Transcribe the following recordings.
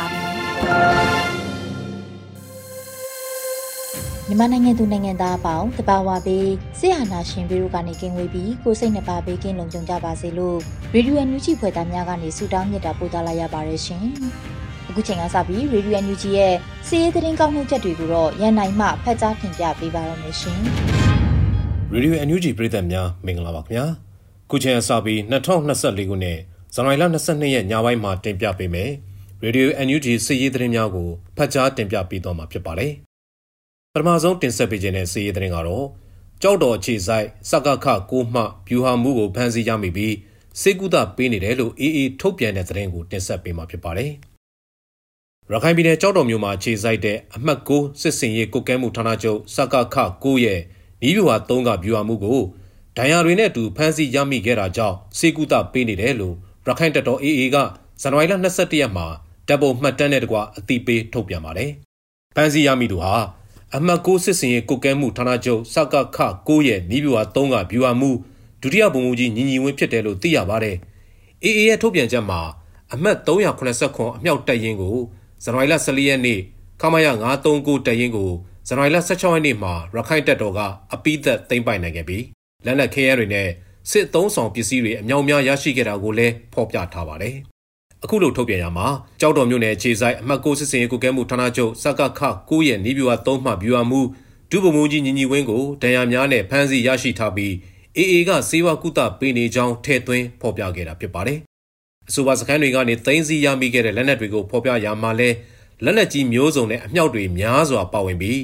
ါပြီ မြန်မာနိုင်ငံသူနိုင်ငံသားအပေါင်းတဘာဝပေးဆရာနာရှင်ပြီးတို့ကနေကင်းဝေးပြီးကိုစိတ်နှပါပေးကင်းလုံခြုံကြပါစေလို့ရေဒီယိုအန်ယူဂျီဖွယ်သားများကနေဆုတောင်းမြတ်တာပို့သလာရပါတယ်ရှင်။အခုချိန်ကစပြီးရေဒီယိုအန်ယူဂျီရဲ့စီးရီးသတင်းကောက်နှုတ်ချက်တွေကိုတော့ရန်နိုင်မှဖတ်ကြားတင်ပြပေးပါရမရှင်။ရေဒီယိုအန်ယူဂျီပြည်သက်များမင်္ဂလာပါခင်ဗျာ။ခုချိန်ကစပြီး2024ခုနှစ်ဇန်နဝါရီလ22ရက်ညပိုင်းမှာတင်ပြပေးမယ်။ ရေဒီယို NUG စီးရီးသတင်းများကိုဖတ်ကြားတင်ပြပေးသွားမှာဖြစ်ပါတယ်။ပထမဆုံးတင်ဆက်ပေးခြင်းတဲ့စီးရီးသတင်းကတော့ကြောက်တော်အခြေဆိုင်စကခကိုမှဗျူဟာမှုကိုဖမ်းဆီးရမိပြီးစေကုသပေးနေတယ်လို့အေးအေးထုတ်ပြန်တဲ့သတင်းကိုတင်ဆက်ပေးမှာဖြစ်ပါတယ်။ရခိုင်ပြည်နယ်ကြောက်တော်မြို့မှာခြေစိုက်တဲ့အမှတ်6စစ်စင်ရေးကုတ်ကဲမှုဌာနချုပ်စကခ9ရဲ့ဤဗျူဟာ3ကဗျူဟာမှုကိုဒဏ်ရာတွေနဲ့အတူဖမ်းဆီးရမိခဲ့တာကြောင့်စေကုသပေးနေတယ်လို့ရခိုင်တပ်တော် AA ကဇန်နဝါရီလ22ရက်မှာဓာ တ်ပုံမှတ်တမ်းနဲ့တကွအတိပေးထုတ်ပြန်ပါတယ်။ပန်းစီရမိသူဟာအမှတ်6စစ်စင်ရဲ့ကုတ်ကဲမှုဌာနချုပ်စကခ9ရဲ့နီးဗျူဟာ3ကဗျူဟာမှုဒုတိယဗိုလ်မှူးကြီးညီညီဝင်းဖြစ်တယ်လို့သိရပါတယ်။ AA ရဲ့ထုတ်ပြန်ချက်မှာအမှတ်389အမြောက်တပ်ရင်းကိုဇန်နဝါရီလ14ရက်နေ့ခမရ939တပ်ရင်းကိုဇန်နဝါရီလ16ရက်နေ့မှာရခိုင်တပ်တော်ကအပိသက်သိမ်းပိုက်နိုင်ခဲ့ပြီးလက်နက်ခဲယမ်းတွေနဲ့စစ်သုံးဆောင်ပစ္စည်းတွေအမြောက်များရရှိခဲ့တာကိုလည်းဖော်ပြထားပါတယ်။ အခုလိုထုတ်ပြန်ရမှာကြောက်တော်မြို့နယ်ခြေဆိုင်အမှတ်6စစ်စင်ကုကဲမှုဌာနချုပ်စကခ9ရဲ့နီးဗျူဟာ3မှဗျူဟာမှုဒုဗိုလ်မှူးကြီးညီညီဝင်းကိုဒဏ်ရာများနဲ့ဖမ်းဆီးရရှိထားပြီး AA ကစေဝါကုသပေးနေကြောင်းထည့်သွင်းဖော်ပြခဲ့တာဖြစ်ပါတယ်။အဆိုပါစခန်းတွေကနေသိမ်းဆည်းရမိခဲ့တဲ့လက်နက်တွေကိုဖော်ပြရမှာလဲလက်နက်ကြီးမျိုးစုံနဲ့အမြောက်တွေများစွာပါဝင်ပြီး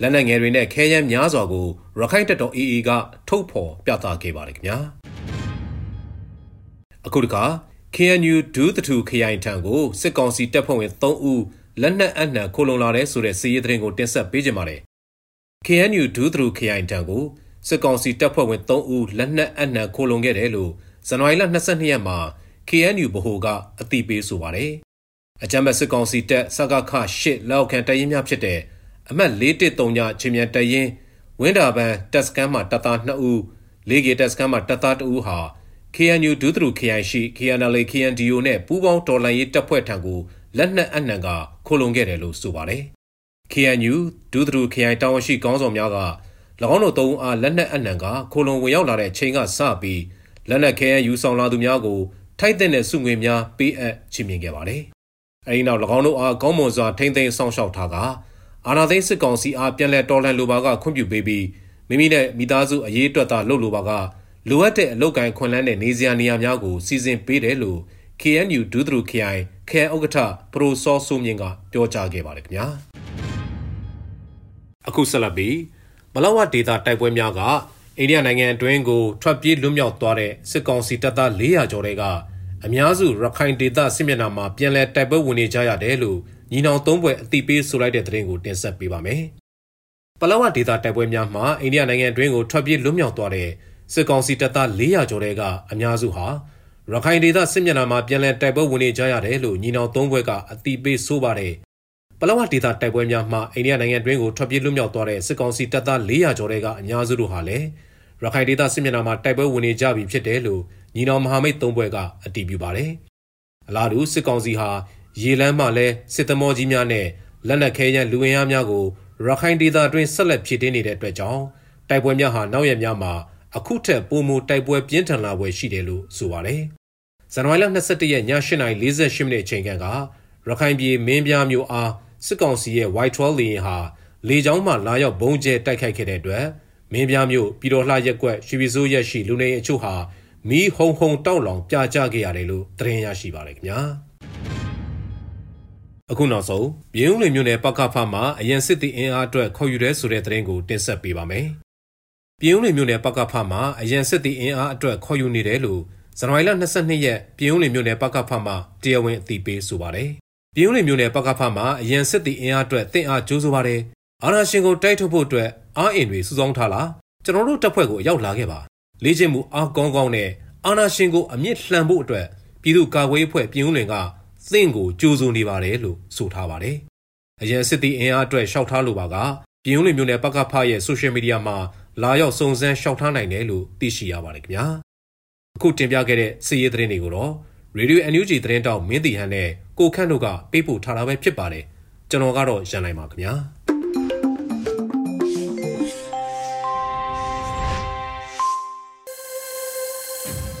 လက်နက်ငယ်တွေနဲ့ခဲယမ်းများစွာကိုရခိုင်တပ်တော် AA ကထုတ်ဖော်ပြသခဲ့ပါတယ်ခင်ဗျာ။အခုတခါ KNU ဒူးတထူခရိုင်ထံကိုစစ်ကောင်စီတပ်ဖွဲ့ဝင်3ဦးလက်နက်အနှံခိုလုံလာတဲ့ဆိုတဲ့စီးရီးသတင်းကိုတင်ဆက်ပေးကြပါမယ်။ KNU ဒူးတထူခရိုင်ထံကိုစစ်ကောင်စီတပ်ဖွဲ့ဝင်3ဦးလက်နက်အနှံခိုလုံခဲ့တယ်လို့ဇန်နဝါရီလ22ရက်မှာ KNU ဗဟိုကအသိပေးဆိုပါတယ်။အကြမ်းဖက်စစ်ကောင်စီတပ်စကခ8လက်အောက်ခံတပ်ရင်းများဖြစ်တဲ့အမှတ်413ညချင်းမြန်တပ်ရင်းဝင်းတာပန်တပ်စကန်မှာတပ်သား2ဦး၄ကေတပ်စကန်မှာတပ်သား2ဦးဟာ KNU ဒုသရု KI ရှိ KNLA KNDO နဲ့ပူးပေါင်းတော်လှန်ရေးတပ်ဖွဲ့ထံကိုလက်နက်အနှံကခိုလုံခဲ့တယ်လို့ဆိုပါတယ်။ KNU ဒုသရု KI တာဝန်ရှိကောင်းဆောင်များက၎င်းတို့သုံးအားလက်နက်အနှံကခိုလုံဝင်ရောက်လာတဲ့ချိန်ကစပြီးလက်နက်ခဲယူဆောင်လာသူများကိုထိုက်တဲ့စုငွေများပေးအပ်ချီးမြှင့်ခဲ့ပါတယ်။အဲဒီနောက်၎င်းတို့အားကောင်းမွန်စွာထိမ့်သိမ်းဆောင်ရှောက်ထားကအာနာသိန်းစစ်ကောင်စီအားပြန်လည်တော်လှန်လိုပါကခွင့်ပြုပေးပြီးမိမိနဲ့မိသားစုအရေးအတွက်သာလှုပ်လိုပါက လိုအပ်တဲ့အလုပ်ကိုင်ခွင့်လန်းတဲ့နေစရာနေရာများကိုစီစဉ်ပေးတယ်လို့ KNU ဒုသရုခရိုင်ခရိုင်ဥက္ကဋ္ဌပရိုစောဆိုမြင့်ကပြောကြားခဲ့ပါတယ်ခင်ဗျာအခုဆက်လက်ပြီးမလဝဒေတာတိုက်ပွဲများကအိန္ဒိယနိုင်ငံအတွင်းကိုထွက်ပြေးလွတ်မြောက်သွားတဲ့စစ်ကောင်စီတပ်သား400ကျော်တွေကအများစုရခိုင်ဒေသစစ်မျက်နှာမှာပြန်လည်တိုက်ပွဲဝင်နေကြရတယ်လို့ညီနောင်သုံးဘွယ်အတိပေးဆိုလိုက်တဲ့သတင်းကိုတင်ဆက်ပေးပါမယ်။ပလောဝဒေတာတိုက်ပွဲများမှာအိန္ဒိယနိုင်ငံအတွင်းကိုထွက်ပြေးလွတ်မြောက်သွားတဲ့ စစ်ကောင်စီတပ်သား400ကျော်တဲ့ကအများစုဟာရခိုင်ဒေသစစ်မျက်နှာမှာပြန်လည်တိုက်ပွဲဝင်နေကြရတယ်လို့ညီနောင်သုံးဘွဲကအတိပေးဆိုပါတယ်။ပလောဝဒေသတိုက်ပွဲများမှာအိန္ဒိယနိုင်ငံတွင်းကိုထွက်ပြေးလွတ်မြောက်သွားတဲ့စစ်ကောင်စီတပ်သား400ကျော်တဲ့ကအများစုတို့ဟာလည်းရခိုင်ဒေသစစ်မျက်နှာမှာတိုက်ပွဲဝင်နေကြပြီဖြစ်တယ်လို့ညီနောင်မဟာမိတ်သုံးဘွဲကအတည်ပြုပါတယ်။အလားတူစစ်ကောင်စီဟာရေလမ်းမှာလည်းစစ်သမောကြီးများနဲ့လက်နက်ခဲယမ်းလူဝင်အားများကိုရခိုင်ဒေသအတွင်းဆက်လက်ဖြစ်တင်းနေတဲ့အတွက်ကြောင့်တိုက်ပွဲများဟာနောက်ရက်များမှာ အခုထက်ပိုမိုတိုက်ပွဲပြင်းထန်လာပွဲရှိတယ်လို့ဆိုပါတယ်။ဇန်နဝါရီလ22ရက်ည8:48မိနစ်အချိန်ကရရခိုင်ပြည်မင်းပြားမျိုးအားစစ်ကောင်စီရဲ့ Y12 လေယာဉ်ဟာလေကြောင်းမှလာရောက်ဘုံကျဲတိုက်ခိုက်ခဲ့တဲ့အတွက်မင်းပြားမျိုးပြည်တော်လှရက်ကွက်ရွှေပြည်စိုးရက်ရှိလူနေအချို့ဟာမီးဟုံဟုံတောက်လောင်ပြကြခဲ့ရတယ်လို့သတင်းရရှိပါတယ်ခင်ဗျာအခုနောက်ဆုံးပြည်ဦးလွင်မြို့နယ်ပကဖမှာအရင်စစ်တီအင်အားအတွက်ခေါ်ယူတဲ့ဆိုတဲ့သတင်းကိုတင်ဆက်ပေးပါမယ် ပြည်ဦးလွင်မြို့နယ်ပကဖမှာအရင်စစ်တီအင်အားအတွက်ခေါ်ယူနေတယ်လို့ဇန်နဝါရီလ22ရက်ပြည်ဦးလွင်မြို့နယ်ပကဖမှာတရားဝင်အသိပေးဆိုပါတယ်ပြည်ဦးလွင်မြို့နယ်ပကဖမှာအရင်စစ်တီအင်အားအတွက်တင့်အားကြိုးဆိုပါတယ်အာနာရှင်ကိုတိုက်ထုတ်ဖို့အတွက်အားအင်တွေစုဆောင်းထားလားကျွန်တော်တို့တပ်ဖွဲ့ကိုရောက်လာခဲ့ပါလေ့ကျင့်မှုအားကောင်းကောင်းနဲ့အာနာရှင်ကိုအမြင့်လှန်ဖို့အတွက်ပြည်သူ့ကာကွယ်ရေးအဖွဲ့ပြည်ဦးလွင်ကသင့်ကိုကြိုးစုံနေပါတယ်လို့ဆိုထားပါတယ်။အရင်စစ်တီအင်အားအတွက်ရှောက်ထားလိုပါကပြည်ဦးလွင်မြို့နယ်ပကဖရဲ့ဆိုရှယ်မီဒီယာမှာ လာရောက်စုံစမ်းရှောက်ထားနိုင်တယ်လို့သိရှိရပါတယ်ခင်ဗျာ။အခုတင်ပြခဲ့တဲ့စီးရဲသတင်းတွေကိုတော့ Radio NUG သတင်းတောက်မင်းတီဟန်နဲ့ကိုခန့်တို့ကပေးပို့ထားတာပဲဖြစ်ပါတယ်။ကျွန်တော်ကတော့ရန်နိုင်ပါခင်ဗျာ။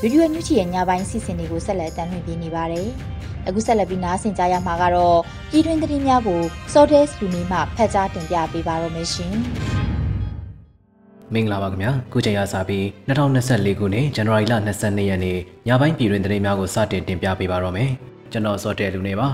ဗီဒီယိုညွှန်ချီရဲ့ညပိုင်းစီစဉ်တွေကိုဆက်လက်တင်ပြနေပါတယ်။အခုဆက်လက်ပြီးနားဆင်ကြရမှာကတော့ပြည်တွင်းသတင်းများကို Sordes လူနေမှဖတ်ကြားတင်ပြပေးပါရမရှင်။ မင်္ဂလာပါခင်ဗျာခုချိန်ရစပြီး2024ခုနှစ်ဇန်နဝါရီလ22ရက်နေ့ညပိုင်းပြည်တွင်သတင်းများကိုစတင်တင်ပြပေးပါတော့မယ်ကျွန်တော်စောတဲလူနေပါ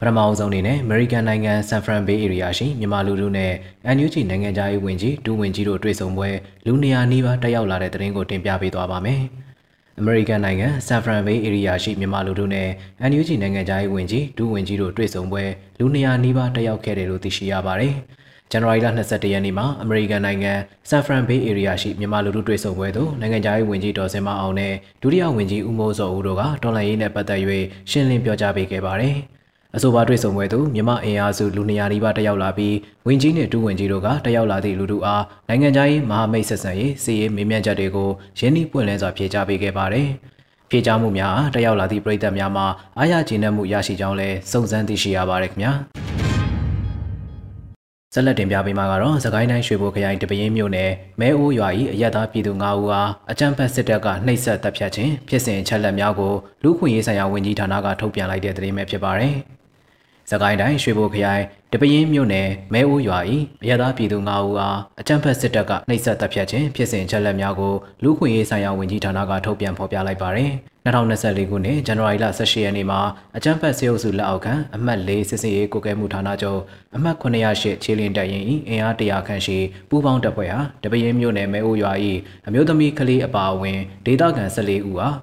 ပထမအဆုံးအနေနဲ့ American နိုင်ငံ San Fran Bay Area ရှိမြန်မာလူလူနဲ့ NUG နိုင်ငံသားရေးဝန်ကြီးဒူဝင်ကြီးတို့တွေ့ဆုံပွဲလူနေရာနီးပါးတက်ရောက်လာတဲ့သတင်းကိုတင်ပြပေးသွားပါမယ်။ American နိုင်ငံ San Fran Bay Area ရှိမြန်မာလူလူနဲ့ NUG နိုင်ငံသားရေးဝန်ကြီးဒူဝင်ကြီးတို့တွေ့ဆုံပွဲလူနေရာနီးပါးတက်ရောက်ခဲ့တယ်လို့သိရှိရပါတယ်။ ဇန်နဝါရီလ22ရက်နေ့မှာအမေရိကန်နိုင်ငံ San Fran Bay Area ရှိမြန်မာလူထုတွေ့ဆုံပွဲသို့နိုင်ငံခြားရေးဝန်ကြီးဒေါ်စင်မအောင်နဲ့ဒုတိယဝန်ကြီးဦးမိုးစောဦးတို့ကတော်လှန်ရေးနဲ့ပတ်သက်၍ရှင်းလင်းပြောကြားပေးခဲ့ပါတယ်။အဆိုပါတွေ့ဆုံပွဲသို့မြမအင်အားစုလူနေရာနီးပါးတက်ရောက်လာပြီးဝင်းကြီးနှင့်ဒူးဝင်ကြီးတို့ကတက်ရောက်လာသည့်လူတို့အားနိုင်ငံခြားရေးမဟာမိတ်ဆက်ဆံရေးစီရေးမေးမြန်းချက်တွေကိုရင်းနှီးပွင့်လင်းစွာဖြေကြားပေးခဲ့ပါတယ်။ဖြေကြားမှုများအားတက်ရောက်လာသည့်ပြည်သက်များမှာအားရကျေနပ်မှုရရှိကြောင်းလည်းစုံစမ်းသိရှိရပါတယ်ခင်ဗျာ။ ဆက်လက်တင်ပြပေးမှာကတော့သခိုင်းတိုင်းရွှေဘိုခရိုင်တပင်းမြို့နယ်မဲအိုးရွာ၏အရက်သားပြည်သူ9ဦးအားအကြမ်းဖက်စစ်တပ်ကနှိပ်စက်တပ်ဖြတ်ခြင်းဖြစ်စဉ်ချက်လက်များကိုလူခွင့်ရေးဆိုင်ရာဝန်ကြီးဌာနကထုတ်ပြန်လိုက်တဲ့သတင်းပဲဖြစ်ပါတယ်။။စကိုင်းတိုင်းရွှေဘိုခရိုင် တပင်းမြို့နယ်မဲအိုးရွာ၏အရသာပြည်သူ9ဦးအားအကြမ်းဖက်စစ်တပ်ကနှိပ်စက်တပ်ဖြတ်ခြင်းဖြစ်စဉ်ချက်လက်များကိုလူခွင့်ရေးဆိုင်ရာဝန်ကြီးဌာနကထုတ်ပြန်ဖော်ပြလိုက်ပါတယ်။2024ခုနှစ်ဇန်နဝါရီလ18ရက်နေ့မှာအကြမ်းဖက်စေအုပ်စုလက်အောက်ခံအမှတ်၄စစ်စေးရေးကိုကဲမှုဌာနချုပ်အမှတ်908ခြေလင်းတပ်ရင်၏အင်အား100ခန့်ရှိပူးပေါင်းတပ်ဖွဲ့ဟာတပင်းမြို့နယ်မဲအိုးရွာ၏အမျိုးသမီးကလေးအပါအဝင်ဒေသခံ14ဦးအား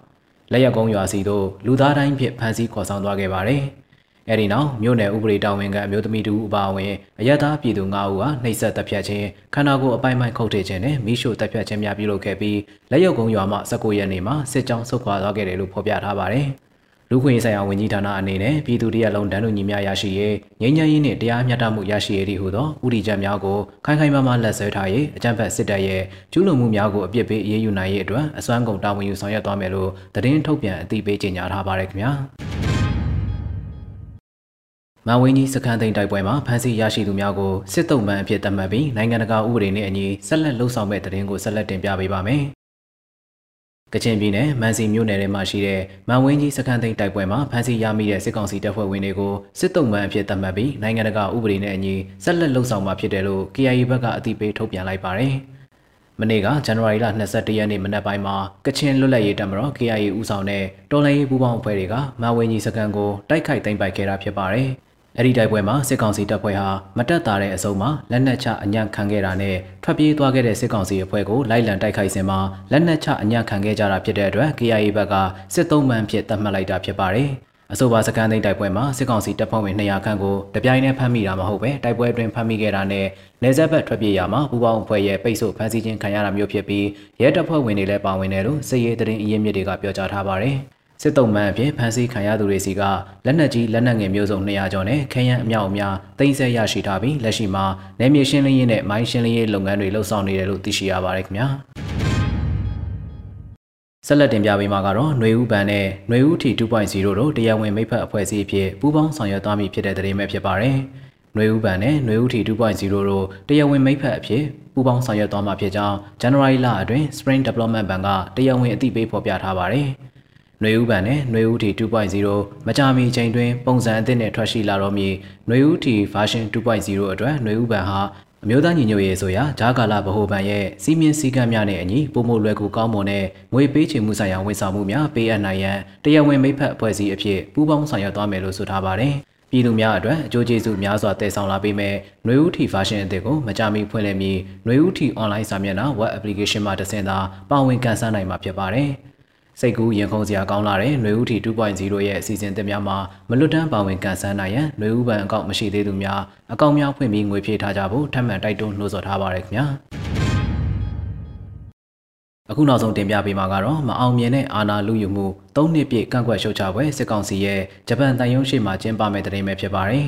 လက်ရက်ကုန်းရွာစီသို့လူသားတိုင်းဖြင့်ဖမ်းဆီးခေါ်ဆောင်သွားခဲ့ပါတယ်။ အဲဒီနောက်မြို့နယ်ဥပဒေတာဝန်ခံအမျိုးသမီးတူအပါအဝင်အရသာပြည်သူ၅ဦးဟာနှိပ်စက်တပ်ဖြတ်ခြင်းခန္ဓာကိုယ်အပိုင်းပိုင်းခုတ်ထည့်ခြင်းနဲ့မိရှို့တပ်ဖြတ်ခြင်းများပြုလုပ်ခဲ့ပြီးလက်ရုပ်ကုန်းရွာမှ19ရက်နေ့မှာစစ်ကြောင်းဆုတ်ခွာသွားခဲ့တယ်လို့ဖော်ပြထားပါတယ်။လူခွင့်ရေးဆိုင်ရာဝန်ကြီးဌာနအနေနဲ့ပြည်သူတရက်လုံးတန်းတူညီမျှရရှိရေးငြိမ်းချမ်းရေးနှင့်တရားမျှတမှုရရှိရေးဟုသောဥတီချက်များကိုခိုင်ခိုင်မာမာလက်ဆွဲထားရေးအကြံဖက်စစ်တပ်ရဲ့ကျူးလွန်မှုများကိုအပြစ်ပေးအရေးယူနိုင်ရေးအတွက်အစွမ်းကုန်တာဝန်ယူဆောင်ရွက်သွားမယ်လို့သတင်းထုတ်ပြန်အသိပေးကြေညာထားပါတယ်ခင်ဗျာ။ မန်ဝင်းကြီးစခန်းသိမ်းတိုက်ပွဲမှာဖမ်းဆီးရရှိသူများကိုစစ်တုံးမှန်အဖြစ်သတ်မှတ်ပြီးနိုင်ငံတကာဥပဒေနဲ့အညီဆက်လက်လှုပ်ဆောင်မဲ့တဲ့တင်ကိုဆက်လက်တင်ပြပေးပါမယ်။ကချင်ပြည်နယ်မန်စီမြို့နယ်ထဲမှာရှိတဲ့မန်ဝင်းကြီးစခန်းသိမ်းတိုက်ပွဲမှာဖမ်းဆီးရမိတဲ့စစ်ကောင်စီတပ်ဖွဲ့ဝင်တွေကိုစစ်တုံးမှန်အဖြစ်သတ်မှတ်ပြီးနိုင်ငံတကာဥပဒေနဲ့အညီဆက်လက်လှုပ်ဆောင်မှာဖြစ်တယ်လို့ KIA ဘက်ကအသိပေးထုတ်ပြန်လိုက်ပါတယ်။မနေ့ကဇန်နဝါရီလ22ရက်နေ့မနက်ပိုင်းမှာကချင်လွတ်လပ်ရေးတပ်မတော် KIA ဦးဆောင်တဲ့တော်လှန်ရေးပူးပေါင်းအဖွဲ့တွေကမန်ဝင်းကြီးစခန်းကိုတိုက်ခိုက်သိမ်းပိုက်ခဲ့တာဖြစ်ပါတယ်။ အဲ့ဒီတိုက်ပွဲမှာစစ်ကောင်စီတပ်ဖွဲ့ဟာမတက်တာတဲ့အစုံမှာလက်နက်ချအညံ့ခံခဲ့တာနဲ့ထွက်ပြေးသွားခဲ့တဲ့စစ်ကောင်စီအဖွဲ့ကိုလိုက်လံတိုက်ခိုက်စဉ်မှာလက်နက်ချအညံ့ခံခဲ့ကြတာဖြစ်တဲ့အတွက် KIA ဘက်ကစစ်သုံးမှန်ဖြစ်သတ်မှတ်လိုက်တာဖြစ်ပါတယ်။အဆိုပါစကန်သိန်းတိုက်ပွဲမှာစစ်ကောင်စီတပ်ဖွဲ့ဝင်200ခန့်ကိုတပြိုင်တည်းဖမ်းမိတာမဟုတ်ပဲတိုက်ပွဲအတွင်းဖမ်းမိခဲ့တာနဲ့နေဆက်ဘက်ထွက်ပြေးရမှာပူပေါင်းအဖွဲ့ရဲ့ပိတ်ဆို့ဖမ်းဆီးခြင်းခံရတာမျိုးဖြစ်ပြီးရဲတပ်ဖွဲ့ဝင်တွေလည်းပါဝင်တယ်လို့စစ်ရေးသတင်းအရင်းမြစ်တွေကပြောကြားထားပါတယ်။ စစ်တုံးမှန်အပြင်ဖမ်းဆီးခံရသူတွေစီကလက်နက်ကြီးလက်နက်ငယ်မျိုးစုံ200ကျော်နဲ့ခဲယမ်းအမြောက်အများတင်ဆက်ရရှိထားပြီးလက်ရှိမှာနယ်မြေရှင်းလင်းရေးနဲ့မိုင်းရှင်းလင်းရေးလုပ်ငန်းတွေလှုပ်ဆောင်နေတယ်လို့သိရှိရပါတယ်ခင်ဗျာဆက်လက်တင်ပြပေးမှာကတော့ຫນွေဦးပန်နဲ့ຫນွေဦးထီ2.0တို့တရားဝင်မိဖက်အဖွဲ့အစည်းအဖြစ်ပူးပေါင်းဆောင်ရွက်သွားမည်ဖြစ်တဲ့သတင်းပဲဖြစ်ပါတယ်။ຫນွေဦးပန်နဲ့ຫນွေဦးထီ2.0တို့တရားဝင်မိဖက်အဖြစ်ပူးပေါင်းဆောင်ရွက်သွားမှာဖြစ်ကြောင်းဇန်နဝါရီလအတွင်း Spring Development Bank ကတရားဝင်အသိပေးဖော်ပြထားပါတယ်။ ຫນွေဥပန်နဲ့ຫນွေဥတီ2.0မကြမီချိန်တွင်ပုံစံအသစ်နဲ့ထွက်ရှိလာတော့မည်ຫນွေဥတီ version 2.0အတွက်ຫນွေဥပန်ဟာအမျိုးသားညီညွတ်ရေးဆိုရာဂျာကာလာဗဟိုဘဏ်ရဲ့စီမင်းစည်းကမ်းများနဲ့အညီပုံမလွယ်ကူကောင်းမွန်တဲ့ငွေပေးချေမှုဆိုင်ရာဝန်ဆောင်မှုများပေးအပ်နိုင်ရန်တရားဝင်မိဖက်အဖွဲ့အစည်းအဖြစ်ပူးပေါင်းဆောင်ရွက်သွားမယ်လို့ဆိုထားပါတယ်။ပြည်သူများအတွက်အကျိုးကျေးဇူးများစွာတည်ဆောင်လာပေးမယ်။ຫນွေဦးထီ version အသစ်ကိုမကြမီဖွင့်လှစ်ပြီးຫນွေဦးထီ online စာမျက်နှာ web application မှာတဆင့်သာပါဝင်ကန်ဆန်းနိုင်မှာဖြစ်ပါတယ်။ စိတ်ကူးရင်ခုန်စရာကောင်းလာတဲ့ຫນွေဥတီ2.0ရဲ့အစီအစဉ်သစ်များမှာမလွတ်တမ်းပါဝင်ကန်ဆန်းနိုင်ရန်ຫນွေဥပန်အကောင့်မရှိသေးသူများအကောင့်များဖွင့်ပြီးငွေဖြည့်ထားကြဖို့ထပ်မံတိုက်တွန်းနှိုးဆော်ထားပါရခင်ဗျာအခုနောက်ဆုံးတင်ပြပေးမှာကတော့မအောင်မြင်တဲ့အာဏာလူယူမှု၃နှစ်ပြည့်ကန့်ကွက်ရှုတ်ချပွဲစစ်ကောင်စီရဲ့ဂျပန်တန်ယုံရှိမှကျင်းပမယ့်တရင်ပဲဖြစ်ပါတယ်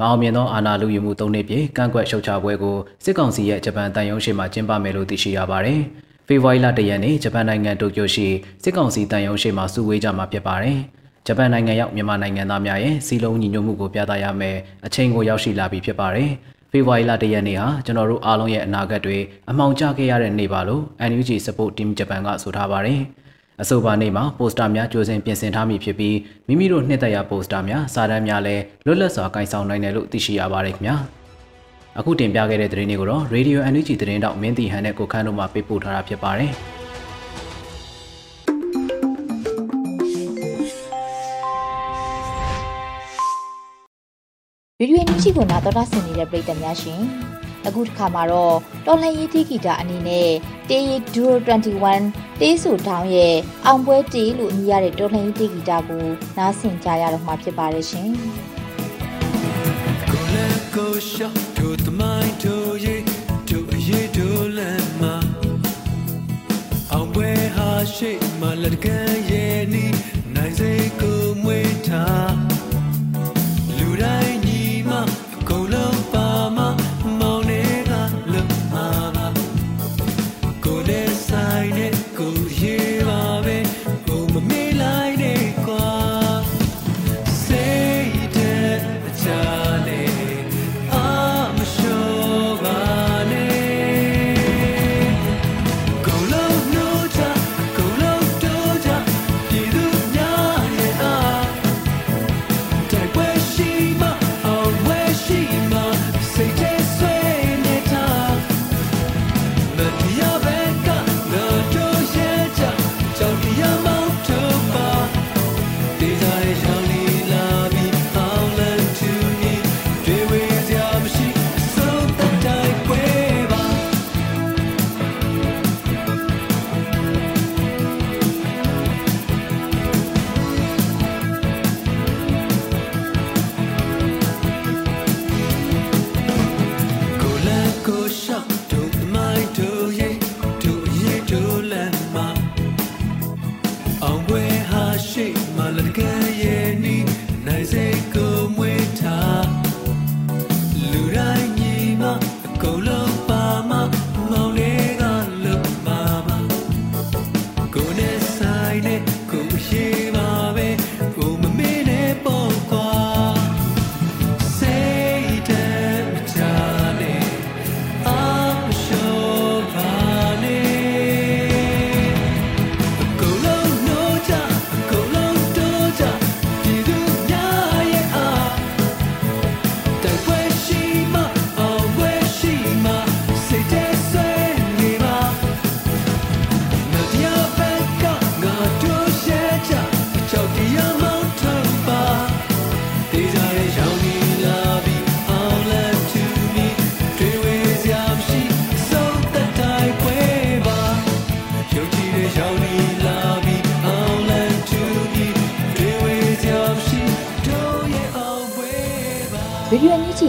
မအောင်မြင်သောအာဏာလူယူမှု၃နှစ်ပြည့်ကန့်ကွက်ရှုတ်ချပွဲကိုစစ်ကောင်စီရဲ့ဂျပန်တန်ယုံရှိမှကျင်းပမယ်လို့သိရှိရပါတယ်။ ဖေဖော်ဝါရီလတရက်နေ့ဂျပန်နိုင်ငံတိုကျိုရှိစစ်ကောင်စီတန်ယုံရှိမှစုဝေးကြမှာဖြစ်ပါတယ်။ဂျပန်နိုင်ငံရောက်မြန်မာနိုင်ငံသားများရဲ့စီလုံးညီညွတ်မှုကိုပြသရမယ်အချိန်ကိုရောက်ရှိလာပြီဖြစ်ပါတယ်။ဖေဖော်ဝါရီလတရက်နေ့ဟာကျွန်တော်တို့အားလုံးရဲ့အနာဂတ်တွေအမှောင်ကျခဲ့ရတဲ့နေ့ပါလို့ NUG Support Team Japan ကဆိုထားပါတယ်။အဆိုပါနေ့မှာပိုစတာများကြိုးစင်ပြင်ဆင်ထားမိဖြစ်ပြီးမိမိတို့နှစ်သက်ရာပိုစတာများစာတမ်းများလည်းလွတ်လပ်စွာကင်ဆောင်နိုင်တယ်လို့သိရှိရပါတယ်ခင်ဗျာ။ အခုတင်ပြခဲ့တဲ့သတင်းတွေကိုတော့ Radio NUG သတင်းတောက်မင်းတီဟန်နဲ့ကိုခန်းတို့မှပေးပို့ထားတာဖြစ်ပါတယ်။ဗီဒီယိုညချီကိုနာတော်တာဆင်နေတဲ့ပရိသတ်များရှင်အခုတစ်ခါမှာတော့တော်လှန်ရေးတီဂီတာအနေနဲ့တေးရီဒူ21တေးဆူတောင်းရဲ့အောင်ပွဲတေးလို့အမည်ရတဲ့တော်လှန်ရေးတီဂီတာကိုနားဆင်ကြရတော့မှာဖြစ်ပါတယ်ရှင် ကိုလည်းကိုရှော့တို့သမိုင်းတို့ရဲ့တို့အရေးတို့လမ်းမှာအောင်ပွဲဟာရှိမှလက်ကန်ရဲ့နီးနိုင်စေကိုမွေးထား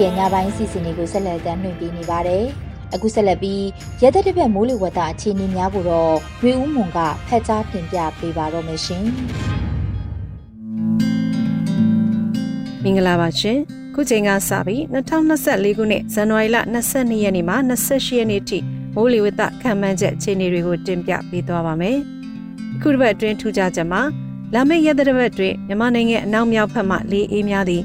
ရဲ့ညပိုင်းစီစဉ်တွေကိုဆက်လက်တင်ပြနေပါတယ်။အခုဆက်လက်ပြီးရသက်တစ်ပတ်မိုးလေဝသအခြေအနေများကိုတော့ရွေဦးမွန်ကဖတ်ကြားတင်ပြပေးပါတော့မရှင်။မင်္ဂလာပါရှင်။ခုချိန်ကစပြီး2024ခုနှစ်ဇန်နဝါရီလ22ရက်နေ့မှ28ရက်နေ့ထိမိုးလေဝသခန့်မှန်းချက်အခြေအနေတွေကိုတင်ပြပေးသွားပါမယ်။ခုတစ်ပတ်အတွင်းထူးခြားချက်မှာလာမယ့်ရက်တစ်ပတ်အတွင်းမြန်မာနိုင်ငံအနောက်မြောက်ဘက်မှလေအေးများသည့်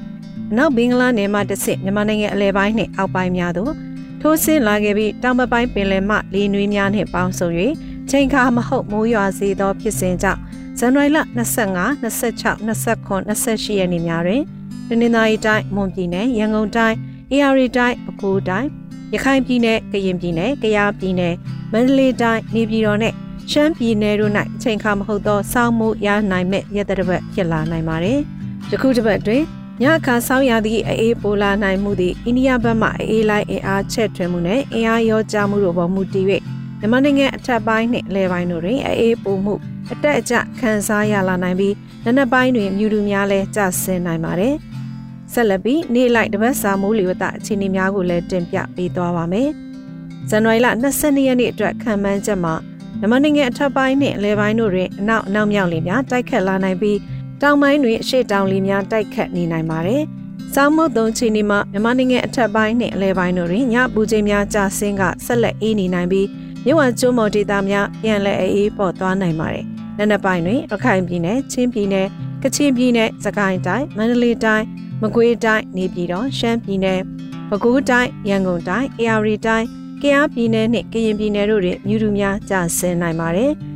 အနောက်ဘင်္ဂလားနယ်မှတစ်ဆင့်မြန်မာနိုင်ငံအလဲပိုင်းနှင့်အောက်ပိုင်းများသို့ထိုးဆင်းလာခဲ့ပြီးတောင်ဘက်ပိုင်းပင်လယ်မှလေနွေးများနှင့်ပေါင်းစုံ၍ချိန်ခါမဟုတ်မိုးရွာစေသောဖြစ်စဉ်ကြောင့်ဇန်နဝါရီလ25 26 29 28ရက်နေ့များတွင်တနင်္သာရီတိုင်းမွန်ပြည်နယ်ရန်ကုန်တိုင်းအေရီတိုင်းပဲခူးတိုင်းရခိုင်ပြည်နယ်ကရင်ပြည်နယ်ကယားပြည်နယ်မန္တလေးတိုင်းနေပြည်တော်နဲ့ရှမ်းပြည်နယ်တို့၌အချိန်ခါမဟုတ်သောစောင်းမှုရနိုင်မဲ့ရတဲ့တစ်ပတ်ဖြစ်လာနိုင်ပါတယ်။ယခုတစ်ပတ်တွင် ညအခါဆောင်းရာသီအေးပိုလာနိုင်မှုသည်အိန္ဒိယဘက်မှအေးလိုက်အင်အားချက်ထွင်မှုနဲ့အင်အားရောကြမှုတို့ပေါ်မူတည်၍မြန်မာနိုင်ငံအထက်ပိုင်းနှင့်အလယ်ပိုင်းတို့တွင်အေးပိုမှုအတက်အကျခံစားရလာနိုင်ပြီးနနက်ပိုင်းတွင်မြူတူများလည်းကျဆင်းနိုင်ပါတယ်။ဆက်လက်ပြီးနေ့လိုက်တပတ်စာမိုးလေဝသအခြေအနေများကိုလည်းတင်ပြပေးသွားပါမယ်။ဇန်နဝါရီလ22ရက်နေ့အတွက်ခံမှန်းချက်မှာမြန်မာနိုင်ငံအထက်ပိုင်းနှင့်အလယ်ပိုင်းတို့တွင်အနောက်အနောက်မြောက်လေများတိုက်ခတ်လာနိုင်ပြီး တောင်ပိုင်းတွင်အရှေ့တောင်လေများတိုက်ခတ်နေနိုင်ပါတယ်။စောင်းမုတ်တုံချီနီမှာမြန်မာနိုင်ငံအထက်ပိုင်းနှင့်အလယ်ပိုင်းတို့တွင်ညပူချိန်များကျဆင်းကဆက်လက်အေးနေနိုင်ပြီးမြဝကျွန်းမော်ဒေသများပြန်လည်အေးပေါ်သွားနိုင်ပါတယ်။နံနက်ပိုင်းတွင်ရခိုင်ပြည်နယ်၊ချင်းပြည်နယ်၊ကချင်ပြည်နယ်၊စကိုင်းတိုင်း၊မန္တလေးတိုင်း၊မကွေးတိုင်း၊နေပြည်တော်၊ရှမ်းပြည်နယ်၊ပဲခူးတိုင်း၊ရန်ကုန်တိုင်း၊အေရီတိုင်း၊ကယားပြည်နယ်နှင့်ကရင်ပြည်နယ်တို့တွင်မြူတူများကျဆင်းနိုင်ပါတယ်။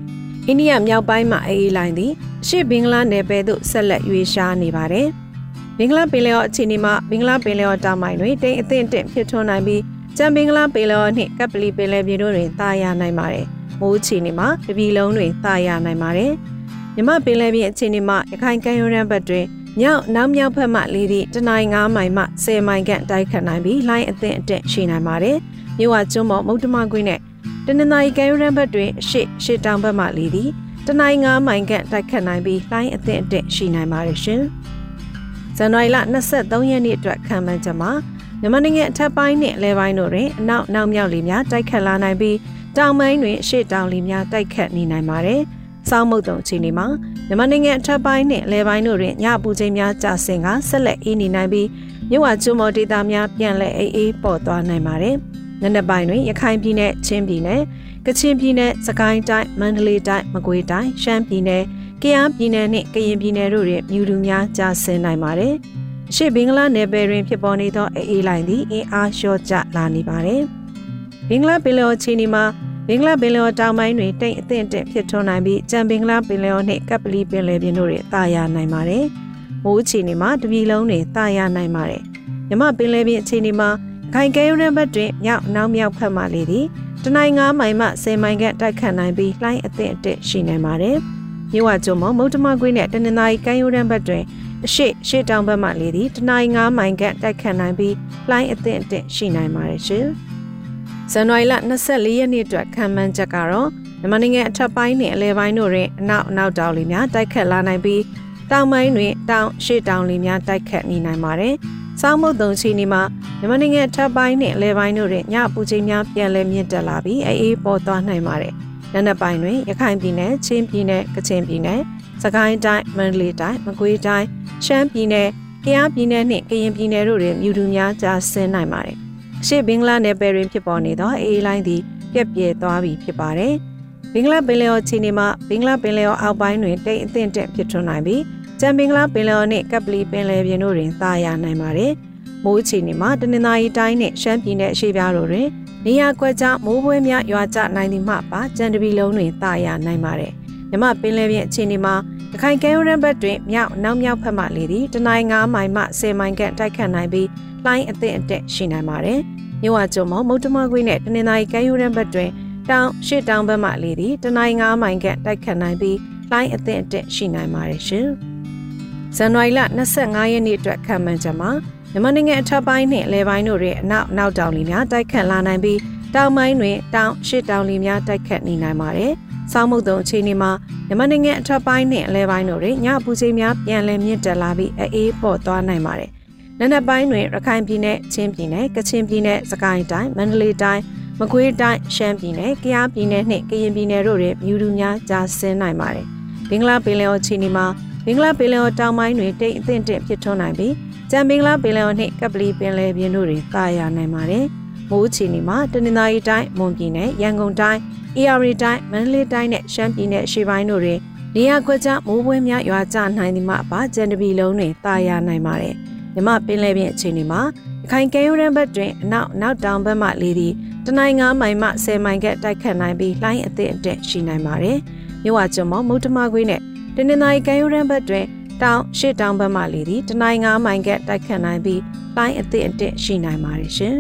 အိန္ဒိယမြောက်ပိုင်းမှာအေးလိုင်းသည်အရှေ့ဘင်္ဂလားနယ်ပယ်သို့ဆက်လက်ရွေးရှားနေပါတယ်။ဘင်္ဂလားပင်လယ်အော်အခြေအနေမှာဘင်္ဂလားပင်လယ်အော်တောင်ပိုင်းတွင်တိမ်အထင်တင့်ဖြစ်ထွန်းနိုင်ပြီးကြံဘင်္ဂလားပင်လယ်အော်နှင့်ကပ်ပလီပင်လယ်ပြင်တို့တွင်တာယာနိုင်ပါတယ်။မိုးအခြေအနေမှာတပြည်လုံးတွင်တာယာနိုင်ပါတယ်။မြမပင်လယ်ပြင်အခြေအနေမှာရခိုင်ကမ်းရိုးတန်းဘက်တွင်မြောက်နောက်မြောက်ဘက်မှလေသည့်တနင်္ဂနွေမိုင်မှ10မိုင်ခန့်တိုက်ခတ်နိုင်ပြီးလိုင်းအသင့်အတက်ရှိနိုင်ပါတယ်။မြို့ဝကျွန်းပေါ်မုတ်တမကွင်းနဲ့ တနင်္သာရီကမ်းရိုးတန်းဘက်တွင်အရှိရှေ့တောင်ဘက်မှလေသည့်တနိုင်း9မိုင်ခန့်တိုက်ခတ်နိုင်ပြီးလိုင်းအသင့်အတက်ရှိနိုင်ပါတယ်ရှင်။ဇန်နဝါရီလ23ရက်နေ့အတွက်ခံမှန်းချက်မှာမြန်မာနိုင်ငံအထက်ပိုင်းနဲ့အလဲပိုင်းတို့တွင်အနောက်နောက်မြောက်လေများတိုက်ခတ်လာနိုင်ပြီးတောင်ပိုင်းတွင်အရှေ့တောင်လေများတိုက်ခတ်နေနိုင်ပါတယ်။စောင်းမုတ်တုံအခြေအနေမှာမြန်မာနိုင်ငံအထက်ပိုင်းနဲ့အလဲပိုင်းတို့တွင်ညပူချိန်များကျဆင်းကဆက်လက်အေးနေနိုင်ပြီးမြို့ဝကျွန်းမော်ဒေသများပြန်လည်အေးအေးပေါ်သွားနိုင်ပါတယ်။ နံနက်ပိုင်းတွင်ရခိုင်ပြည်နယ်ချင်းပြည်နယ်ကချင်ပြည်နယ်စကိုင်းတိုင်းမန္တလေးတိုင်းမကွေးတိုင်းရှမ်းပြည်နယ်ကယားပြည်နယ်နှင့်ကရင်ပြည်နယ်တို့တွင်မြူတူများကျဆင်းနိုင်ပါတယ်။အရှိဘင်္ဂလားနယ်ပယ်တွင်ဖြစ်ပေါ်နေသောအေးအေးလိုင်းသည်အင်အားလျော့ကျလာနေပါတယ်။ဘင်္ဂလားပင်လယ်ချီနီမှာဘင်္ဂလားပင်လယ်တောင်ပိုင်းတွင်တိမ်အထင်တက်ဖြစ်ထွန်းနိုင်ပြီးကြံဘင်္ဂလားပင်လယ်နှင့်ကပ်ပလီပင်လယ်ပြင်တို့တွင်တာယာနိုင်ပါတယ်။မိုးချီနီမှာတပြည်လုံးတွင်တာယာနိုင်ပါတယ်။မြမပင်လယ်ပြင်အခြေအနေမှာ ခိုင်ကဲရုံးဘက်တွင်မြောက်နောက်မြောက်ဖက်မှလေသည်တနိုင်9မိုင်မှ10မိုင်ခန့်တိုက်ခတ်နိုင်ပြီးလှိုင်းအသင့်အတက်ရှိနိုင်ပါတယ်။မြို့ဝကျုံမမုတ်တမကွေးနဲ့တနင်္သာရီကမ်းရိုးတန်းဘက်တွင်အရှိရှေ့တောင်ဘက်မှလေသည်တနိုင်9မိုင်ခန့်တိုက်ခတ်နိုင်ပြီးလှိုင်းအသင့်အတက်ရှိနိုင်ပါတယ်ရှင်။ဇန်နဝါရီလ24ရက်နေ့အတွက်ခံမှန်းချက်ကတော့မြန်မာနိုင်ငံအထက်ပိုင်းနဲ့အလယ်ပိုင်းတို့တွင်အနောက်အနောက်တောင်လေများတိုက်ခတ်လာနိုင်ပြီးတောင်ပိုင်းတွင်တောင်ရှေ့တောင်လေများတိုက်ခတ်နေနိုင်ပါတယ်။ စောင်းမုတ်တုံချီနီမှာမြန်မာနိုင်ငံထပ်ပိုင်းနဲ့လဲပိုင်းတို့တွင်ညပူချိန်များပြန်လည်မြင့်တက်လာပြီးအေးပေါ်သွားနိုင်ပါတယ်။နံနက်ပိုင်းတွင်ရခိုင်ပြည်နယ်၊ချင်းပြည်နယ်၊ကချင်ပြည်နယ်၊စကိုင်းတိုင်း၊မန္တလေးတိုင်း၊မကွေးတိုင်း၊ရှမ်းပြည်နယ်၊ကယားပြည်နယ်နှင့်ကရင်ပြည်နယ်တို့တွင်မြူတူများကြားဆင်းနိုင်ပါတယ်။အရှိဘင်္ဂလားနယ်ပယ်တွင်ဖြစ်ပေါ်နေသောအေးလိုင်းသည်ပြက်ပြဲသွားပြီဖြစ်ပါတယ်။ဘင်္ဂလားပင်လယ်အော်ချီနီမှာဘင်္ဂလားပင်လယ်အော်အောက်ပိုင်းတွင်တိတ်အထင်တက်ဖြစ်ထွန်းနိုင်ပြီး ကြံပင်ကလာပင်လယ်နှင့်ကပ်ပလီပင်လယ်ပြင်တို့တွင်သာယာနိုင်ပါတယ်။မိုးချီနေမှာတနင်္သာရီတိုင်းနှင့်ရှမ်းပြည်နယ်အရှေ့ပြားတို့တွင်နေရာကွက်ကြားမိုးပွဲများရွာကျနိုင်သည်မှပါကြံတပီလုံးတွင်သာယာနိုင်ပါတယ်။မြမပင်လယ်ပြင်အခြေအနေမှာတခိုင်ကဲရန်ဘက်တွင်မြောက်နောက်မြောက်ဖက်မှလေသည်တနိုင်း9မိုင်မှ10မိုင်ခန့်တိုက်ခတ်နိုင်ပြီးလှိုင်းအသင့်အတက်ရှိနိုင်ပါတယ်။မြို့ဝကျုံမမုတ်တမကွေးနဲ့တနင်္သာရီကဲရန်ဘက်တွင်တောင်ရှစ်တောင်ဘက်မှလေသည်တနိုင်း9မိုင်ခန့်တိုက်ခတ်နိုင်ပြီးလှိုင်းအသင့်အတက်ရှိနိုင်ပါတယ်ရှင်။ ဇန်နဝါရီလ25ရက်နေ့အတွက်ခံမှန်းချက်မှာမြန်မာနိုင်ငံအထက်ပိုင်းနှင့်အလဲပိုင်းတို့တွင်အနောက်နောက်တောင်လီများတိုက်ခတ်လာနိုင်ပြီးတောင်ပိုင်းတွင်တောင်ရှစ်တောင်လီများတိုက်ခတ်နေနိုင်ပါတယ်။စောင်းမုတ်တုံအခြေအနေမှာမြန်မာနိုင်ငံအထက်ပိုင်းနှင့်အလဲပိုင်းတို့တွင်ညပူချိန်များပြန်လည်မြင့်တက်လာပြီးအေးပေါ်သွားနိုင်ပါတယ်။နံနက်ပိုင်းတွင်ရခိုင်ပြည်နယ်၊ချင်းပြည်နယ်၊ကချင်ပြည်နယ်၊စကိုင်းတိုင်း၊မန္တလေးတိုင်းမကွေးတိုင်းရှမ်းပြည်နယ်၊ကယားပြည်နယ်နှင့်ကရင်ပြည်နယ်တို့တွင်မြူတူများကြားဆင်းနိုင်ပါတယ်။ဘင်္ဂလားပင်လယ်အော်ချီနီမှာ ဘင်္ဂလားပင်လယ်အော်တောင်ပိုင်းတွင်တိမ်အထင်တင့်ဖြစ်ထွန်းနိုင်ပြီးကြံဘင်္ဂလားပင်လယ်အော်နှင့်ကပလီပင်လယ်ပြင်တို့တွင်ကာရနိုင်ပါတယ်။မိုးချီနေမှာတနင်္သာရီတိုင်းမွန်ပြည်နယ်ရန်ကုန်တိုင်းအေရီတိုင်းမန္တလေးတိုင်းနဲ့ရှမ်းပြည်နယ်အရှေ့ပိုင်းတို့တွင်နေရာကွက်ကြားမိုးပွဲများရွာကျနိုင်သည်မှပါကြံတပီလုံးတွင်တာယာနိုင်ပါတယ်။မြမပင်လယ်ပြင်အခြေအနေမှာရခိုင်ကဲရိုးရန်ဘက်တွင်အနောက်နောက်တောင်ဘက်မှလေသည်တနိုင်9မိုင်မှ10မိုင်ကတိုက်ခတ်နိုင်ပြီးလှိုင်းအသင့်အတက်ရှိနိုင်ပါတယ်။မြဝကျွန်းမမုတ်တမခွေးနဲ့ တတနင်္သာရီကမ်းရိုးတန်းဘက်တွင်တောင်ရှစ်တောင်ဘက်မှလေသည်တနိုင်း9မိုင်ကတိုက်ခတ်နိုင်ပြီးလိုင်းအသည့်အတစ်ရှိနိုင်ပါတယ်ရှင်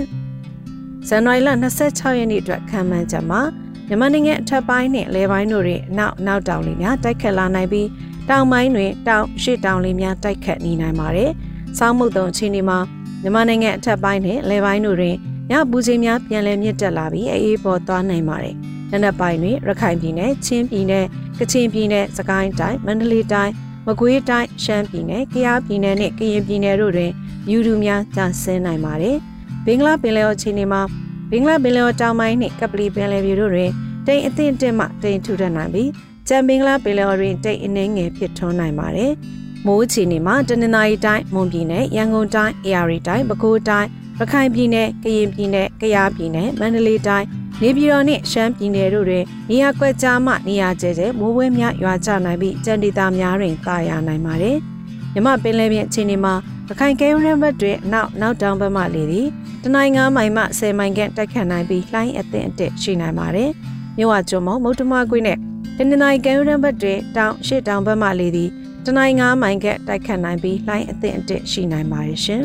။ဇန်နဝါရီလ26ရက်နေ့အတွက်ခံမှန်းချက်မှာမြန်မာနိုင်ငံအထက်ပိုင်းနှင့်လေပိုင်းတို့တွင်အနောက်နောက်တောင်လေများတိုက်ခတ်လာနိုင်ပြီးတောင်ပိုင်းတွင်တောင်ရှစ်တောင်လေများတိုက်ခတ်နေနိုင်ပါတယ်။ဆောင်းမုတ်တုံချင်းဒီမှာမြန်မာနိုင်ငံအထက်ပိုင်းနှင့်လေပိုင်းတို့တွင်ညပူချိန်များပြန်လည်မြင့်တက်လာပြီးအေးပေါ်သွားနိုင်ပါတယ်။ နနက်ပိုင်းတွင်ရခိုင်ပြည်နယ်၊ချင်းပြည်နယ်၊ကချင်ပြည်နယ်၊စကိုင်းတိုင်း၊မန္တလေးတိုင်း၊မကွေးတိုင်း၊ရှမ်းပြည်နယ်၊ကယားပြည်နယ်နဲ့ကရင်ပြည်နယ်တို့တွင်မြူတူများကျဆင်းနိုင်ပါတယ်။ဘင်္ဂလားပင်လယ်အော်အခြေအနေမှာဘင်္ဂလားပင်လယ်အော်တောင်ပိုင်းနှင့်ကပလီပင်လယ်ပြင်တို့တွင်တိမ်အသင့်တက်မှတိမ်ထူထပ်နိုင်ပြီးကြံဘင်္ဂလားပင်လယ်အော်တွင်တိမ်အနှင်းငယ်ဖြစ်ထွန်းနိုင်ပါတယ်။မိုးအခြေအနေမှာတနင်္သာရီတိုင်းမွန်ပြည်နယ်ရန်ကုန်တိုင်းအေရီတိုင်းပဲခူးတိုင်းရခိုင်ပြည်နယ်ကရင်ပြည်နယ်ကယားပြည်နယ်မန္တလေးတိုင်း နေပြည်တော်နှင့်ရှမ်းပြည်နယ်တို့တွင်နေရာကွက်ကြားမှနေရာကျဲကျဲမိုးဝဲများရွာကျနိုင်ပြီးကြံဒေသများတွင်တာယာနိုင်ပါတယ်။မြမပင်လယ်ပြင်အခြေအနေမှာရခိုင်ကဲရန်ဘက်တွင်အနောက်နောက်တောင်ဘက်မှလေသည်တနိုင်း9မိုင်မှ10မိုင်ခန့်တိုက်ခတ်နိုင်ပြီးလှိုင်းအသင့်အတက်ရှိနိုင်ပါတယ်။မြဝကျွန်းမမုတ်တမကွေးနဲ့တနင်္သာရီကဲရန်ဘက်တွင်တောင်ရှစ်တောင်ဘက်မှလေသည်တနိုင်း9မိုင်ခန့်တိုက်ခတ်နိုင်ပြီးလှိုင်းအသင့်အတက်ရှိနိုင်ပါတယ်ရှင်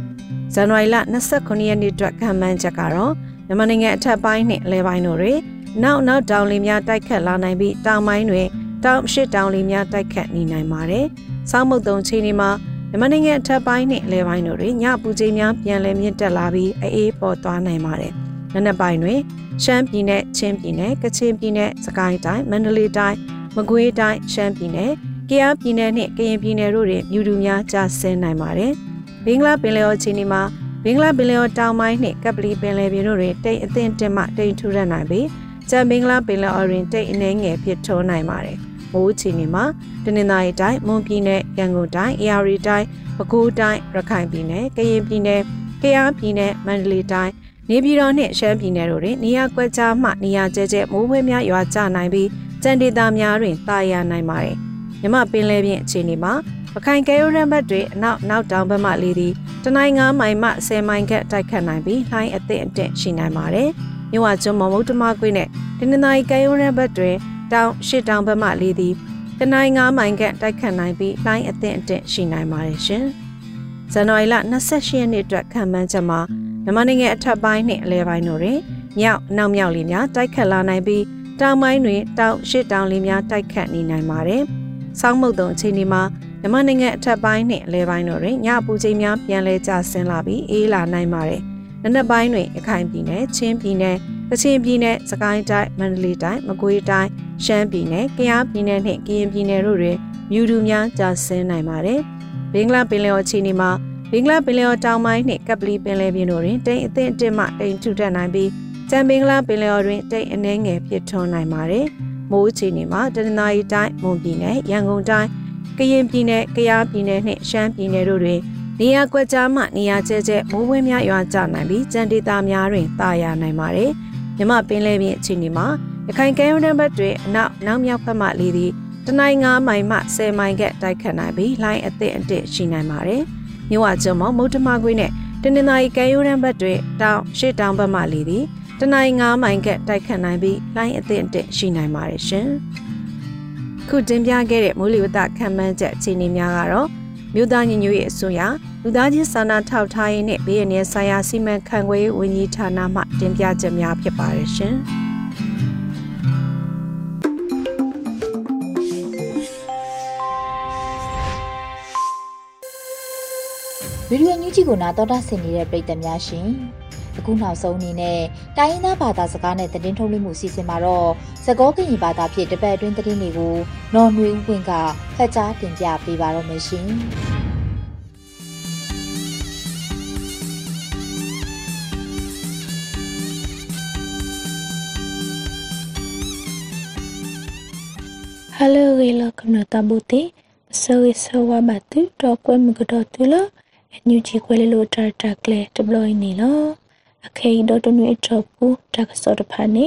။ဇန်နဝါရီလ29ရက်နေ့အတွက်ခံမှန်းချက်ကတော့ မြန်မာနိုင်ငံအထက်ပိုင်းနှင့်အလဲပိုင်းတို့တွင်နောက်နောက်တောင်လေများတိုက်ခတ်လာနိုင်ပြီးတောင်ပိုင်းတွင်တောင်ရှစ်တောင်လေများတိုက်ခတ်နေနိုင်ပါတယ်။ဆောင်းမုတ်တုံချိန်ဒီမှာမြန်မာနိုင်ငံအထက်ပိုင်းနှင့်အလဲပိုင်းတို့တွင်ညပူချိန်များပြန်လည်မြင့်တက်လာပြီးအေးပေါ်သွားနိုင်ပါတယ်။နံနက်ပိုင်းတွင်ရှမ်းပြည်နယ်ချင်းပြည်နယ်ကချင်ပြည်နယ်စကိုင်းတိုင်းမန္တလေးတိုင်းမကွေးတိုင်းရှမ်းပြည်နယ်ကယားပြည်နယ်နှင့်ကရင်ပြည်နယ်တို့တွင်မြူတူများကျဆင်းနိုင်ပါတယ်။ဘင်္ဂလားပင်လယ်အော်ချင်းဒီမှာ ဘင်္ဂလားပင်လယ်အော်တောင်ပိုင်းနှင့်ကပလီပင်လယ်ပြင်တို့တွင်တိမ်အသင့်တင်မှတိမ်ထူထပ်နိုင်ပြီးကျန်ဘင်္ဂလားပင်လယ်အော်တွင်တိမ်အနှဲငယ်ဖြစ်ထွန်းနိုင်ပါတယ်။မိုးချီနေမှာတနင်္သာရီတိုင်းမွန်ပြည်နယ်ရန်ကုန်တိုင်းအေရီတိုင်းပဲခူးတိုင်းရခိုင်ပြည်နယ်ကရင်ပြည်နယ်ကယားပြည်နယ်မန္တလေးတိုင်းနေပြည်တော်နှင့်ရှမ်းပြည်နယ်တို့တွင်နေရာကွက်ကြားမှနေရာကျဲကျဲမိုးဝဲများရွာကျနိုင်ပြီးကြံဒေသများတွင်တာယာနိုင်ပါတယ်။မြမပင်လယ်ပြင်အခြေအနေမှာ ပခိုင်ကဲရိုရန်ဘတ်တွေအနောက်နောက်တောင်ဘက်မှလေသည်တနိုင်း9မိုင်မှ10မိုင်ခန့်တိုက်ခတ်နိုင်ပြီးလှိုင်းအသင့်အတင့်ရှိနိုင်ပါတယ်။မြဝကျွန်းမမုတ်တမကွေးနဲ့တနင်္သာရီကဲရိုရန်ဘတ်တွေတောင်ရှစ်တောင်ဘက်မှလေသည်တနိုင်း9မိုင်ခန့်တိုက်ခတ်နိုင်ပြီးလှိုင်းအသင့်အတင့်ရှိနိုင်ပါတယ်ရှင်။ဇန်နဝါရီလ28ရက်နေ့အတွက်ခံမှန်းချက်မှာမြန်မာနိုင်ငံအထက်ပိုင်းနှင့်အလဲပိုင်းတို့တွင်မြောက်အနောက်မြောက်လေများတိုက်ခတ်လာနိုင်ပြီးတောင်ပိုင်းတွင်တောင်ရှစ်တောင်လေများတိုက်ခတ်နေနိုင်ပါတယ်။ဆောင်းမုတ်တုံအချိန်ဒီမှာ မြန်မာနိုင်ငံအထက်ပိုင်းနှင့်အလဲပိုင်းတို့တွင်ညပူချိန်များပြန်လည်ကျဆင်းလာပြီးအေးလာနိုင်ပါတယ်။နံနက်ပိုင်းတွင်ရခိုင်ပြည်နယ်၊ချင်းပြည်နယ်၊ကချင်ပြည်နယ်၊စကိုင်းတိုင်း၊မန္တလေးတိုင်း၊မကွေးတိုင်း၊ရှမ်းပြည်နယ်၊ကယားပြည်နယ်နှင့်ကရင်ပြည်နယ်တို့တွင်မြူတူများကျဆင်းနိုင်ပါတယ်။ဘင်္ဂလားပင်လယ်အော်ခြေနေမှာဘင်္ဂလားပင်လယ်အော်တောင်ပိုင်းနှင့်ကပလီပင်လယ်ပြင်တို့တွင်တိမ်အသင့်အတစ်မှတိမ်ထူထပ်နိုင်ပြီးကြံဘင်္ဂလားပင်လယ်အော်တွင်တိမ်အနှဲငယ်ဖြစ်ထွန်းနိုင်ပါတယ်။မိုးအခြေအနေမှာတနင်္သာရီတိုင်း၊မွန်ပြည်နယ်၊ရန်ကုန်တိုင်း ကရင်ပြည်နယ်၊ကယားပြည်နယ်နှင့်ရှမ်းပြည်နယ်တို့တွင်နေရာကွက်ကြားမှနေရာကျဲကျဲမိုးဝင်းများရွာကျနိုင်ပြီးကြံဒေသများတွင်တာယာနိုင်ပါတယ်။မြမပင်လယ်ပြင်အခြေအနေမှာရခိုင်ကမ်းရိုးတန်းဘက်တွင်အနောက်နောက်မြောက်ဘက်မှလေသည်တနိုင်း9မိုင်မှ10မိုင်ကတိုက်ခတ်နိုင်ပြီးလိုင်းအသင့်အတစ်ရှိနိုင်ပါတယ်။မြဝကျုံမမုတ်တမကွေးနဲ့တနင်္သာရီကမ်းရိုးတန်းဘက်တွင်တောင်ရှစ်တောင်ဘက်မှလေသည်တနိုင်း9မိုင်ကတိုက်ခတ်နိုင်ပြီးလိုင်းအသင့်အတစ်ရှိနိုင်ပါတယ်ရှင်။ ခုတင်ပြခဲ့တဲ့မိုးလေဝသခံမှန်းချက်အခြေအနေများကတော့မြို့သားညီညွတ်ရေးအစိုးရလူသားချင်းစာနာထောက်ထားရေးနဲ့ဘေးအန္တရာယ်ဆိုင်ရာစီမံခန့်ခွဲရေးဝန်ကြီးဌာနမှတင်ပြချက်များဖြစ်ပါတယ်ရှင်။ဗီဒီယိုညူးကြီးကိုနာတော်တာဆင်နေတဲ့ပရိသတ်များရှင် အခုနောက်ဆုံးအနေနဲ့တိုင်းရင်းသားဘာသာစကားနဲ့သတင်းထုတ်လွှင့်မှုစီစဉ်မှာတော့သကောကရင်ဘာသာဖြင့်တပတ်အတွင်းသတင်းတွေကိုနော်နွေဦးပွင့်ကဖတ်ကြားတင်ပြပေးပါတော့မယ်ရှင်ဟယ်လိုရေလကနတာဘူတီဆောရဆောဝဘတ်တော့ကွဲမကတော့တူလားအန်ယူဂျီကွဲလို့တာတာကလေဒပလိုင်းနေလော အခေဒတနွေချပူတကစောတဖာနေ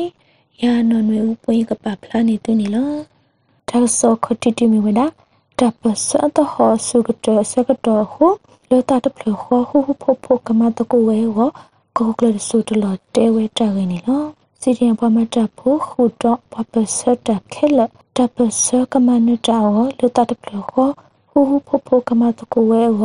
ယာနော်နွေဥပွင့်ကပဖလာနေတူနေလောတကစောခတိတိမီဝဒတပစတဟောဆုကတစကတဟုလောတာတဖလခောဟုဟုဖို့ဖို့ကမတကူဝဲဝကောကလဆုတလတဲဝဲတာရင်းနေလောစီရင်ပမတဖို့ခုတော့ပပစတခဲလတတပ်ပစကမနတာဝလူတတပလခောဟူဟူဖိုဖိုကမတကိုဝဲဝ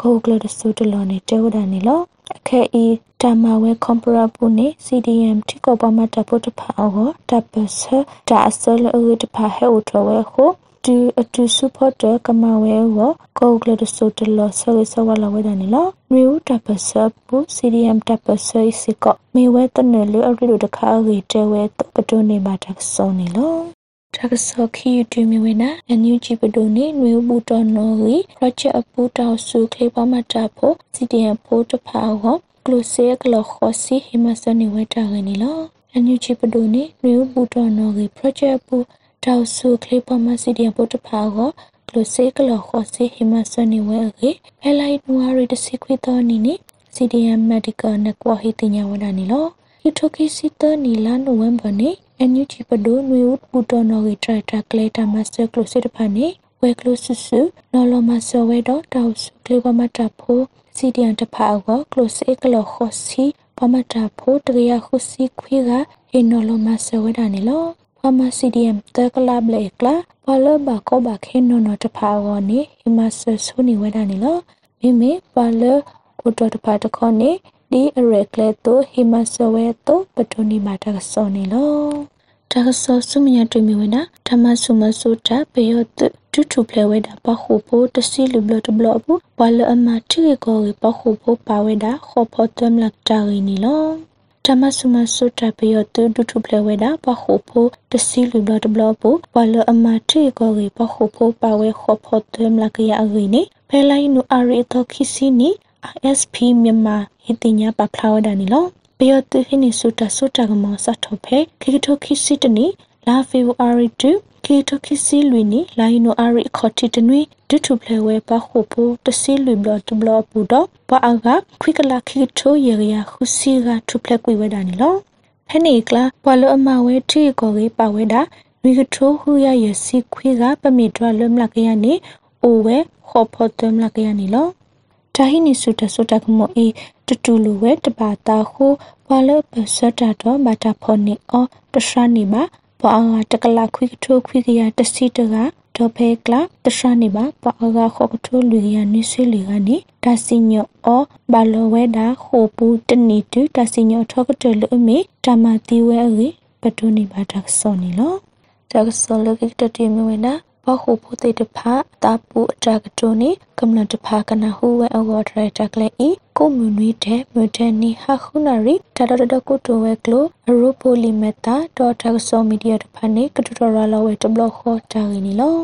ဂိုဂလဒစတလောနေတဲဝဒနေလောအ ခဲဤတမဝဲကွန်ပရာပူနေ CDM တိကောပမတပုတ်ဖာဟောတပ်ပစတာအစလအဝတဖာဟဲဥထဝဲခိုတူအတူစုဖို့တကမဝဲဝကောဂလဒဆိုတလဆဝဆဝလာဝဲဒနီလာမြူတပစပူ CDM တပစစကမေဝဲတနယ်လအရီဒတခါရီတဲဝဲပတုန်နေမှာတဆောနေလော တကဆောခီတူမီဝနာအန်ယူဂျီပဒိုနေနွေဘူတော်နော်ရီပရိုဂျက်အပူတောက်စုခေပမတာဖို့ CDM ဖို့တဖာဟောကလုစေကလခောစီဟိမစနေဝဲတာရနေလောအန်ယူဂျီပဒိုနေနွေဘူတော်နော်ရီပရိုဂျက်အပူတောက်စုခေပမ CDM ဖို့တဖာဟောကလုစေကလခောစီဟိမစနေဝဲရေဖဲလိုက်နွာရီတစီခွေတော်နီနေ CDM Medical Network ဟိတညာဝဒနေလောဟီထိုကီစီတနီလာနိုဝင်ဘာနေ အန်ယူဂျီပဒိုနွေဦးပူတော်နော်ရီထရတာကလေတာမစတာကလိုစစ်တဖာနေဝဲကလိုဆူဆူနော်လောမဆောဝဲတော့တောက်စုကလေပမတာဖိုစီဒီယန်တဖာကောကလိုစစ်ကလောခောစီပမတာဖိုတရရခုစီခွေကဟေနော်လောမဆောဝဲတာနေလောပမစီဒီယမ်တကလာဘလေကလာပလဘကောဘခေနော်နော်တဖာကောနေဟိမဆဆူနေဝဲတာနေလောမိမိပလကိုတော်တဖာတခေါနေ ဒီအရက်ကလေးတို့ဟိမဆဝဲတို့ပတိုနီမာတာဆောနေလောတာဆောဆုမယတူမီဝနာဓမ္မဆုမဆုတာပေယတတူတူပလဝဲတာပခုဖို့တစီလူဘလတဘလဘူးဘလအမတိကိုပခုဖို့ပါဝဲတာခေါ်ဖို့တမ်လက်တာရင်းနီလောဓမ္မဆုမဆုတာပေယတတူတူပလဝဲတာပခုဖို့တစီလူဘလတဘလဘူးဘလအမတိကိုပခုဖို့ပါဝဲခေါ်ဖို့တမ်လက်ကရအရင်းနီဖဲလိုက်နူအရီတော့ခိစီနီ ISP မြန်မာဟိတင်ညာပဖလာဝဒနီလောပေယတုဟိနိစုတဆုတကမောစတ်ထောဖေခိတိုခိစီတနီလာဖေဝအာရီတူခိတိုခိစီလွီနီလာယနိုအာရီခေါတိတနွေဒုထုဖလေဝဲပခုပိုတစီလွီဘလတဘလပူတော့ပအာကခွိကလာခိတိုယေရယာခုစီကထုဖလေကွေဝဒနီလောဖဲနေကလာပလအမဝဲထိကိုကေပဝဲတာဝီကထိုဟူရရစီခွေကပမီဒရလမလကရနီအိုဝဲခေါ်ဖို့တမလကရနီလော တာဟိနိစုတဆုတကမောဤတတူလူဝဲတပါတာဟုဘလပစတာတော့ဘာတာဖောနေအောတရှနိပါဘာအာတကလာခွိကထိုခွိကရတစီတကတော့ဖေကလာတရှနိပါဘာအာခေါကထိုလူရနိဆွေလီကနေဒါစီညောအောဘာလဝဲတာဟိုပူတနီတူဒါစီညောထောကတလူအမီတမတီဝဲအေပတုန်နိပါတာဆောနီလောတကဆောလကိတတိမဝဲနာ ဘခုဖို့တေတဖာတာပူအတကတုန်နီကမ္လတဖာကနဟူဝဲအဝဒရတကလေဤကိုမူနွေတဲ့မဒန်နီဟာခုနာရီတတတကုတိုဝဲကလိုအရိုပိုလီမက်တာဒေါ်တာဆောမီဒီယာတဖာနေကတူတော်လာဝဲတဘလခေါ်တာရင်းနီလော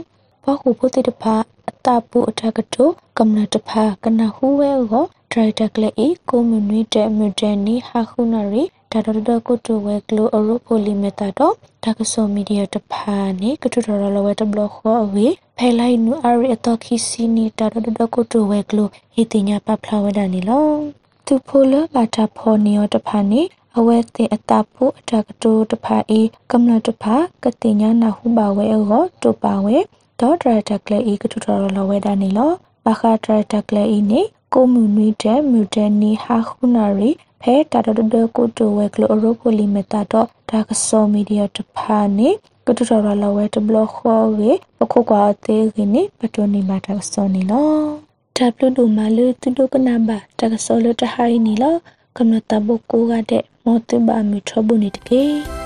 ဘခုဖို့တေတဖာအတာပူအတကတုကမ္လတဖာကနဟူဝဲကိုဒရတကလေဤကိုမူနွေတဲ့မဒန်နီဟာခုနာရီ ဒါဒဒကုတုဝဲကလိုအရုပိုလီမီတာတော့ဒါကဆိုမီဒီယာတဖာနေကတူတော်လဝဲတဘလခေါ်အဝေးဖဲလိုက်နူအရီအတော်ခီစီနီဒါဒဒကုတုဝဲကလိုဟီတင်ညာပဖလာဝဲဒါနီလောသူဖိုလဘာတာဖော်နီယောတဖာနေအဝဲတင်အတာဖို့အတကတိုတဖာအေကမ္လတဖာကတင်ညာနာဟုပါဝဲအောတူပါဝဲဒေါ်ဒရတကလေဤကတူတော်လဝဲဒါနီလောဘာခါဒရတကလေဤနေကိုမူနွီတဲ့မြူဒန်နီဟာခုနာရီ ဖဲတာတဒကိုတိုဝဲကလိုအရိုပိုလီမီတာတော့ဒါကဆောမီဒီယာတဖာနေကတူတော်လာဝဲတဘလခေါ်ရေပခုကွာသေးကင်းနေပတွနေမှာဒါကဆောနေလောတပ်လူဒူမာလူတူဒုကနာဘာဒါကဆောလတဟိုင်းနေလောကမ္နတဘကိုကတဲ့မောတဘာမီထဘုန်နေတကေ